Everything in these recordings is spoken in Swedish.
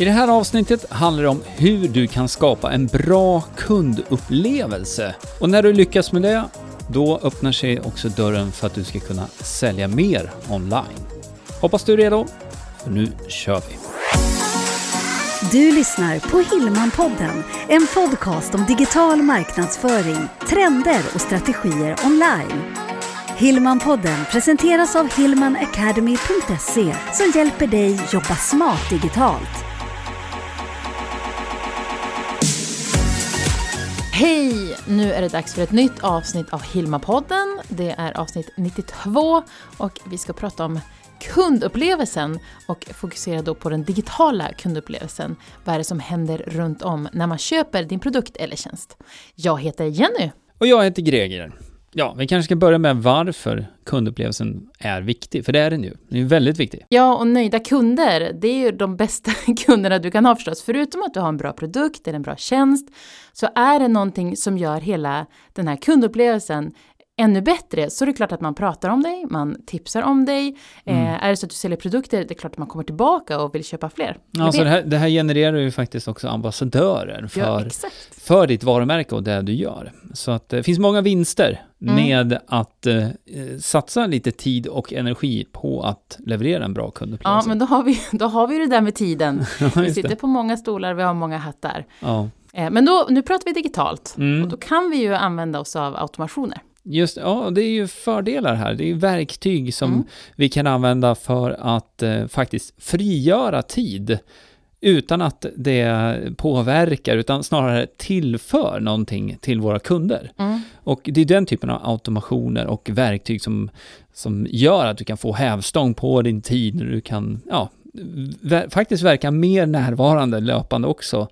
I det här avsnittet handlar det om hur du kan skapa en bra kundupplevelse. Och när du lyckas med det, då öppnar sig också dörren för att du ska kunna sälja mer online. Hoppas du är redo, för nu kör vi! Du lyssnar på Hillmanpodden, en podcast om digital marknadsföring, trender och strategier online. Hillmanpodden presenteras av hillmanacademy.se som hjälper dig jobba smart digitalt. Hej! Nu är det dags för ett nytt avsnitt av Hilma-podden. Det är avsnitt 92 och vi ska prata om kundupplevelsen och fokusera då på den digitala kundupplevelsen. Vad är det som händer runt om när man köper din produkt eller tjänst? Jag heter Jenny. Och jag heter Greger. Ja, vi kanske ska börja med varför kundupplevelsen är viktig, för det är den ju. Den är ju väldigt viktig. Ja, och nöjda kunder, det är ju de bästa kunderna du kan ha förstås. Förutom att du har en bra produkt eller en bra tjänst, så är det någonting som gör hela den här kundupplevelsen ännu bättre så är det klart att man pratar om dig, man tipsar om dig. Mm. Eh, är det så att du säljer produkter, det är klart att man kommer tillbaka och vill köpa fler. Alltså det, här, det här genererar ju faktiskt också ambassadörer för, ja, för ditt varumärke och det du gör. Så att det finns många vinster mm. med att eh, satsa lite tid och energi på att leverera en bra kundupplevelse. Ja, men då har vi, då har vi det där med tiden. vi sitter på många stolar, vi har många hattar. Ja. Eh, men då, nu pratar vi digitalt mm. och då kan vi ju använda oss av automationer. Just ja, det är ju fördelar här. Det är verktyg som mm. vi kan använda för att eh, faktiskt frigöra tid utan att det påverkar, utan snarare tillför någonting till våra kunder. Mm. Och det är den typen av automationer och verktyg som, som gör att du kan få hävstång på din tid, när du kan ja, faktiskt verka mer närvarande löpande också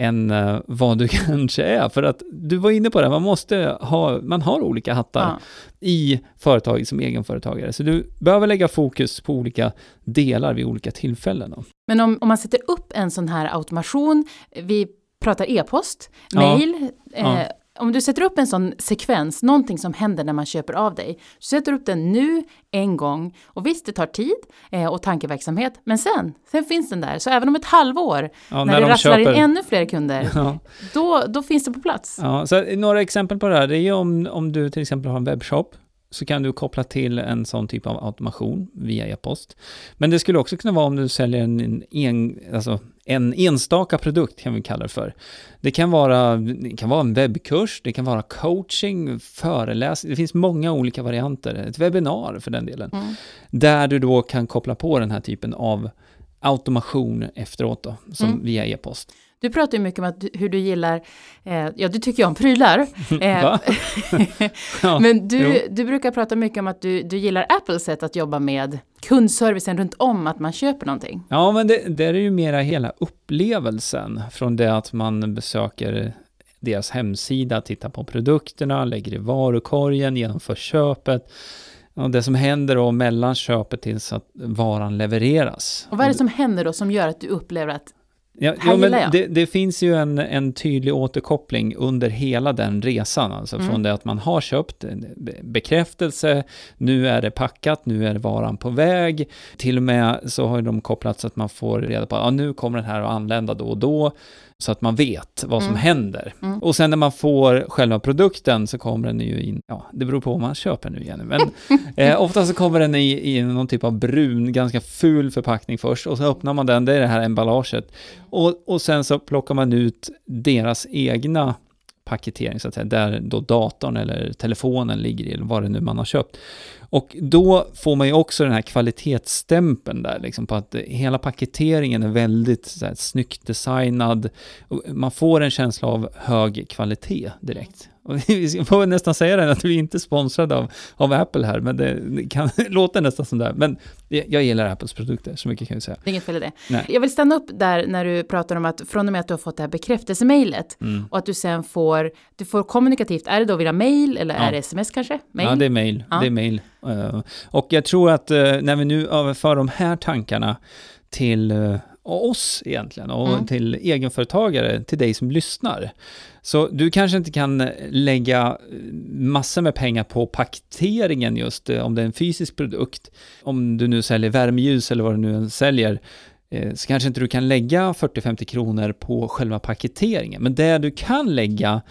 än uh, vad du kanske är. För att du var inne på det, man måste ha, man har olika hattar ja. i företaget som egenföretagare. Så du behöver lägga fokus på olika delar vid olika tillfällen. Då. Men om, om man sätter upp en sån här automation, vi pratar e-post, mail, ja. Eh, om du sätter upp en sån sekvens, någonting som händer när man köper av dig, så sätter du upp den nu, en gång. Och visst, det tar tid eh, och tankeverksamhet, men sen, sen finns den där. Så även om ett halvår, ja, när, när det rasslar köper... in ännu fler kunder, ja. då, då finns det på plats. Ja, så några exempel på det här, det är ju om, om du till exempel har en webbshop, så kan du koppla till en sån typ av automation via e-post. Men det skulle också kunna vara om du säljer en, en, alltså en enstaka produkt kan vi kalla det för. Det kan vara, det kan vara en webbkurs, det kan vara coaching, föreläsning, det finns många olika varianter, ett webbinar för den delen. Mm. Där du då kan koppla på den här typen av automation efteråt då, som mm. via e-post. Du pratar ju mycket om att hur du gillar, eh, ja du tycker ju om prylar. Eh, ja, men du, du brukar prata mycket om att du, du gillar Apples sätt att jobba med kundservicen runt om att man köper någonting. Ja, men det, det är ju mera hela upplevelsen från det att man besöker deras hemsida, tittar på produkterna, lägger i varukorgen, genomför köpet. Och det som händer då mellan köpet tills att varan levereras. Och vad är det som händer då som gör att du upplever att Ja, ja men det, det, finns ju en, en tydlig återkoppling under hela den resan, alltså mm. från det att man har köpt bekräftelse, nu är det packat, nu är varan på väg, till och med så har de kopplat så att man får reda på att ja, nu kommer den här att anlända då och då, så att man vet vad som mm. händer. Mm. Och sen när man får själva produkten så kommer den ju in, ja, det beror på vad man köper nu igen, men eh, ofta så kommer den i, i någon typ av brun, ganska ful förpackning först och så öppnar man den, det är det här emballaget. Och, och sen så plockar man ut deras egna paketering, så att säga, där då datorn eller telefonen ligger i, eller vad det nu man har köpt. Och då får man ju också den här kvalitetsstämpeln där, liksom på att hela paketeringen är väldigt så här, snyggt designad. Man får en känsla av hög kvalitet direkt. Och vi får nästan säga det, att vi inte är sponsrade av, av Apple här, men det, det kan låta nästan som det. Men jag gillar Apples produkter, så mycket kan jag säga. Det är inget fel i det. Nej. Jag vill stanna upp där när du pratar om att från och med att du har fått det här bekräftelsemejlet mm. och att du sen får, du får kommunikativt, är det då via mail eller ja. är det sms kanske? Mail? Ja, det är mail. Ja. Det är mail. Uh, och jag tror att uh, när vi nu överför de här tankarna till uh, oss egentligen och mm. till egenföretagare, till dig som lyssnar. Så du kanske inte kan lägga massor med pengar på paketeringen just, om det är en fysisk produkt. Om du nu säljer värmeljus eller vad du nu säljer, eh, så kanske inte du kan lägga 40-50 kronor på själva paketeringen. Men det du kan lägga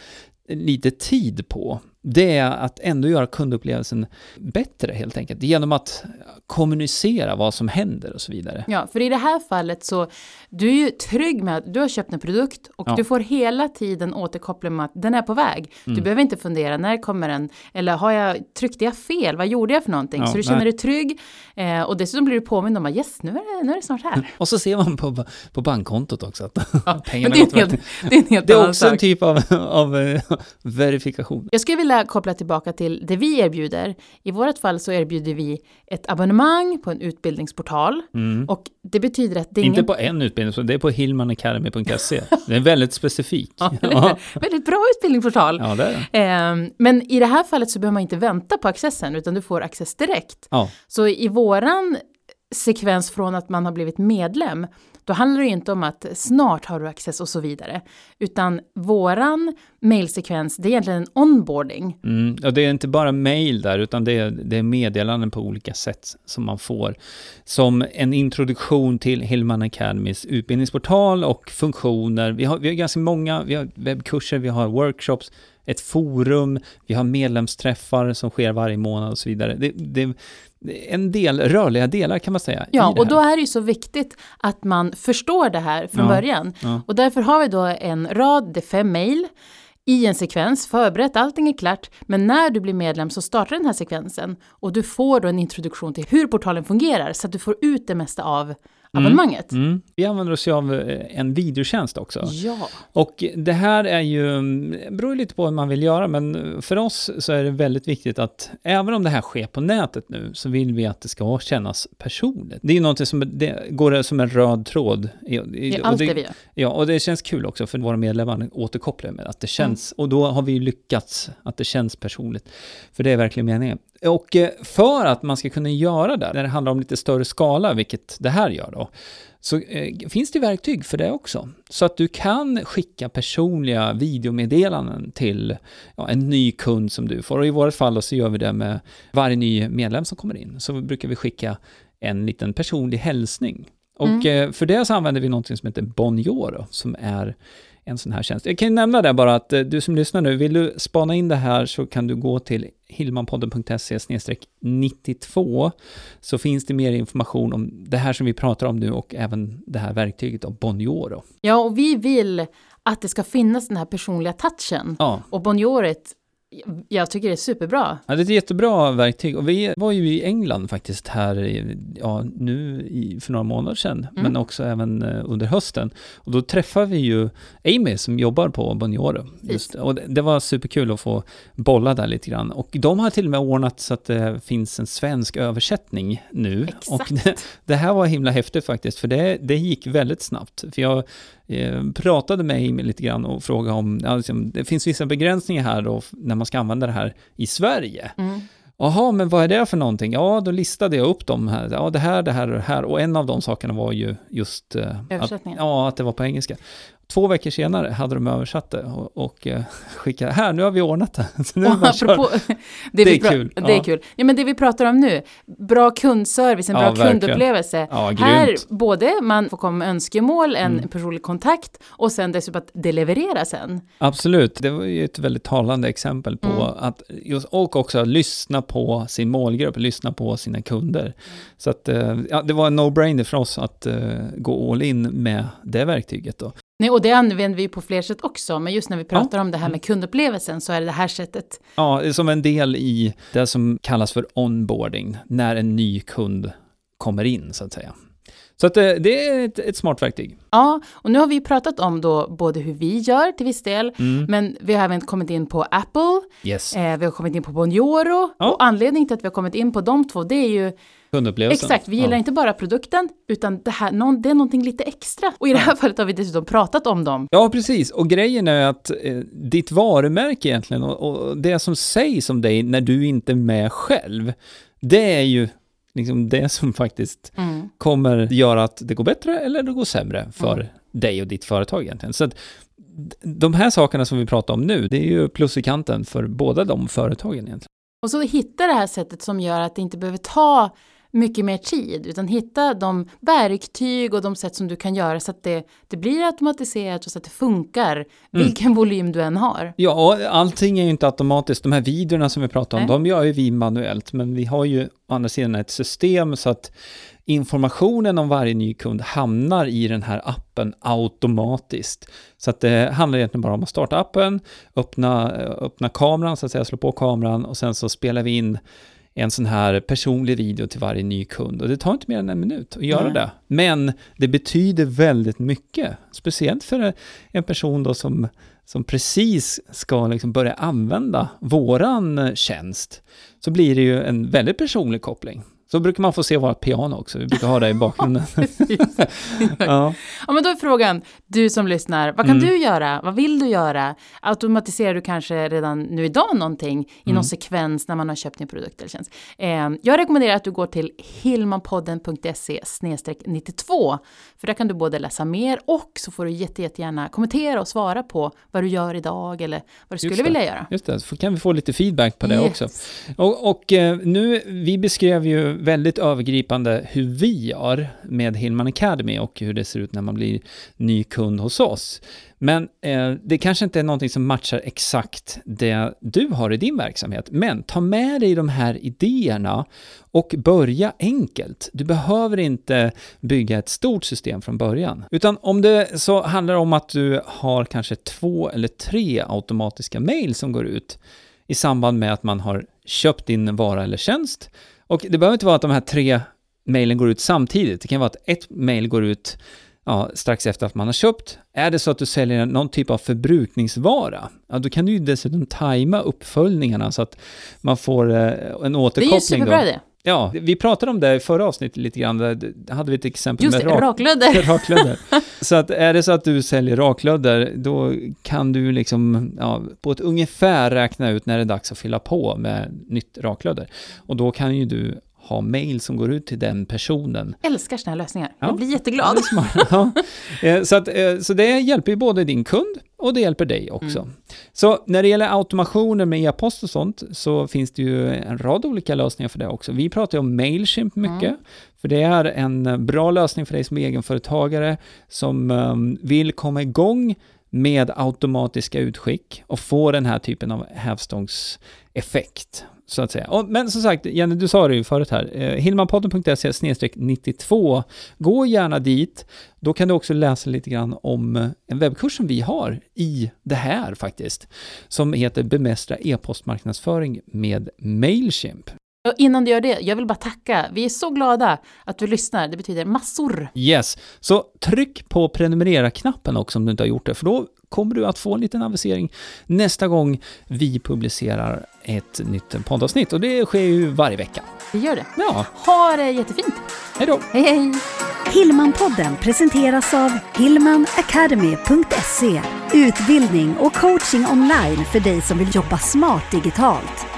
lite tid på, det är att ändå göra kundupplevelsen bättre helt enkelt, genom att kommunicera vad som händer och så vidare. Ja, för i det här fallet så, du är ju trygg med att du har köpt en produkt och ja. du får hela tiden återkoppling med att den är på väg. Mm. Du behöver inte fundera, när kommer den? Eller har jag, tryckte jag fel? Vad gjorde jag för någonting? Ja, så du känner nej. dig trygg eh, och dessutom blir du påmind om att yes, nu är, det, nu är det snart här. Och så ser man på, på bankkontot också att ja, pengarna det är, helt, det är en helt Det är också en typ av, av uh, verifikation. Jag skulle vilja koppla tillbaka till det vi erbjuder. I vårt fall så erbjuder vi ett abonnemang på en utbildningsportal. Mm. Och det betyder att det är Inte ingen... på en utbildning, det är på hillmanacademy.se. det är väldigt specifik. Ja, ja. Väldigt bra utbildningsportal. Ja, det det. Eh, men i det här fallet så behöver man inte vänta på accessen, utan du får access direkt. Ja. Så i våran sekvens från att man har blivit medlem då handlar det inte om att snart har du access och så vidare, utan våran mailsekvens, det är egentligen en onboarding. Mm, och det är inte bara mail där, utan det är, det är meddelanden på olika sätt som man får. Som en introduktion till Hillman Academys utbildningsportal och funktioner. Vi har, vi har ganska många, vi har webbkurser, vi har workshops, ett forum, vi har medlemsträffar som sker varje månad och så vidare. Det, det, en del rörliga delar kan man säga. Ja, och då är det ju så viktigt att man förstår det här från ja, början. Ja. Och därför har vi då en rad, det är fem mejl i en sekvens, förberett, allting är klart, men när du blir medlem så startar den här sekvensen och du får då en introduktion till hur portalen fungerar så att du får ut det mesta av. abonnemanget. Mm, mm. Vi använder oss av eh, en videotjänst också. Ja. Och det här är ju, mm, beror lite på vad man vill göra, men för oss så är det väldigt viktigt att även om det här sker på nätet nu, så vill vi att det ska kännas personligt. Det är ju någonting som det går som en röd tråd. I, i, I allt det, det vi gör. Ja, och det känns kul också för våra medlemmar återkopplar med att det känns, mm. och då har vi lyckats att det känns personligt. För det är verkligen meningen. Och eh, för att man ska kunna göra det, när det handlar om lite större skala, vilket det här gör då, så eh, finns det verktyg för det också. Så att du kan skicka personliga videomeddelanden till ja, en ny kund som du får. Och i vårt fall så gör vi det med varje ny medlem som kommer in. Så brukar vi skicka en liten personlig hälsning. Och mm. eh, för det så använder vi något som heter Bonjour, som är en sån här tjänst. Jag kan ju nämna det bara att eh, du som lyssnar nu, vill du spana in det här så kan du gå till hillmanpodden.se 92 så finns det mer information om det här som vi pratar om nu och även det här verktyget av Bonjour. Ja, och vi vill att det ska finnas den här personliga touchen. Ja. Och Bonjouret jag tycker det är superbra. Ja, det är ett jättebra verktyg. Och vi var ju i England faktiskt här, ja, nu i, för några månader sedan, mm. men också även uh, under hösten. Och då träffade vi ju Amy som jobbar på Bonniore. Just, och det, det, var superkul att få bolla där lite grann. Och de har till och med ordnat så att det finns en svensk översättning nu. Exakt. Och det, det här var himla häftigt faktiskt, för det, det gick väldigt snabbt. För jag eh, pratade med Amy lite grann och frågade om, liksom, det finns vissa begränsningar här då när man ska använda det här i Sverige. Mm. Jaha, men vad är det för någonting? Ja, då listade jag upp dem här. Ja, det här, det här och det här. Och en av de sakerna var ju just... Eh, att, ja, att det var på engelska. Två veckor senare hade de översatt det och, och skickat, här nu har vi ordnat det. Så nu och apropå, det, det är kul. Det är kul. Ja men det vi pratar om nu, bra kundservice, en bra ja, kundupplevelse. Ja, här både man får komma med önskemål, en mm. personlig kontakt och sen dessutom att det levererar sen. Absolut, det var ju ett väldigt talande exempel på mm. att, just, och också lyssna på sin målgrupp, lyssna på sina kunder. Mm. Så att, eh, ja, det var en no-brainer för oss att uh, gå all in med det verktyget då. Nej, och det använder vi på fler sätt också, men just när vi pratar ja. om det här med kundupplevelsen så är det det här sättet. Ja, som en del i det som kallas för onboarding, när en ny kund kommer in så att säga. Så att det, eh, det är ett, ett, smart verktyg. Ja, och nu har vi pratat om då både hur vi gör till viss del, mm. men vi har även kommit in på Apple, yes. eh, vi har kommit in på Bonjoro, ja. och anledningen till att vi har kommit in på de två, det är ju Kundupplevelsen. Exakt, vi gillar ja. inte bara produkten, utan det, här, någon, det är någonting lite extra. Och i det här fallet har vi dessutom pratat om dem. Ja, precis. Och grejen är att eh, ditt varumärke egentligen, och, och det som sägs om dig när du inte är med själv, det är ju liksom det som faktiskt mm. kommer göra att det går bättre eller det går sämre för mm. dig och ditt företag egentligen. Så att de här sakerna som vi pratar om nu, det är ju plus i kanten för båda de företagen egentligen. Och så hitta det här sättet som gör att det inte behöver ta mycket mer tid, utan hitta de verktyg och de sätt som du kan göra så att det, det blir automatiserat och så att det funkar, mm. vilken volym du än har. Ja, allting är ju inte automatiskt. De här videorna som vi pratar om, Nej. de gör ju vi manuellt, men vi har ju å andra sidan ett system så att informationen om varje ny kund hamnar i den här appen automatiskt. Så att det handlar egentligen bara om att starta appen, öppna, öppna kameran, så att säga, slå på kameran och sen så spelar vi in en sån här personlig video till varje ny kund. Och det tar inte mer än en minut att göra Nej. det. Men det betyder väldigt mycket, speciellt för en person då som, som precis ska liksom börja använda våran tjänst. Så blir det ju en väldigt personlig koppling. Så brukar man få se vårt piano också, vi brukar ha det i bakgrunden. ja. ja, men då är frågan, du som lyssnar, vad kan mm. du göra? Vad vill du göra? Automatiserar du kanske redan nu idag någonting i mm. någon sekvens när man har köpt din produkt eller tjänst? Eh, jag rekommenderar att du går till hillmanpodden.se 92, för där kan du både läsa mer och så får du jätte, jättegärna kommentera och svara på vad du gör idag eller vad du skulle vilja göra. Just det, så kan vi få lite feedback på det yes. också. Och, och eh, nu, vi beskrev ju väldigt övergripande hur vi gör med Hillman Academy och hur det ser ut när man blir ny kund hos oss. Men eh, det kanske inte är någonting som matchar exakt det du har i din verksamhet. Men ta med dig de här idéerna och börja enkelt. Du behöver inte bygga ett stort system från början. Utan om det så handlar om att du har kanske två eller tre automatiska mail som går ut i samband med att man har köpt din vara eller tjänst och det behöver inte vara att de här tre mejlen går ut samtidigt. Det kan vara att ett mejl går ut ja, strax efter att man har köpt. Är det så att du säljer någon typ av förbrukningsvara, ja, då kan du ju dessutom tajma uppföljningarna så att man får eh, en återkoppling. Det är ju superbra det. Ja, vi pratade om det i förra avsnittet lite grann, där hade vi ett exempel Just med rak raklödder. raklödder. så att är det så att du säljer raklödder, då kan du liksom ja, på ett ungefär räkna ut när det är dags att fylla på med nytt raklödder. Och då kan ju du ha mail som går ut till den personen. Älskar sådana här lösningar. Ja. Jag blir jätteglad. Ja, eh, så, att, eh, så det hjälper ju både din kund och det hjälper dig också. Mm. Så när det gäller automationer med e-post och sånt så finns det ju en rad olika lösningar för det också. Vi pratar ju om Mailchimp mycket, mm. för det är en bra lösning för dig som egenföretagare som um, vill komma igång med automatiska utskick och få den här typen av hävstångseffekt så att säga. Och, men som sagt, Jenny, du sa det ju förut här, eh, hillmanpodden.se 92. Gå gärna dit. Då kan du också läsa lite grann om eh, en webbkurs som vi har i det här faktiskt, som heter Bemästra e-postmarknadsföring med Mailchimp. Och innan du gör det, jag vill bara tacka. Vi är så glada att du lyssnar. Det betyder massor. Yes, så tryck på prenumerera-knappen också om du inte har gjort det, för då kommer du att få en liten avisering nästa gång vi publicerar ett nytt poddavsnitt. Och det sker ju varje vecka. Det gör det. Ja. Ha det jättefint. Hej då. Hej, hej. Hillmanpodden presenteras av hillmanacademy.se Utbildning och coaching online för dig som vill jobba smart digitalt.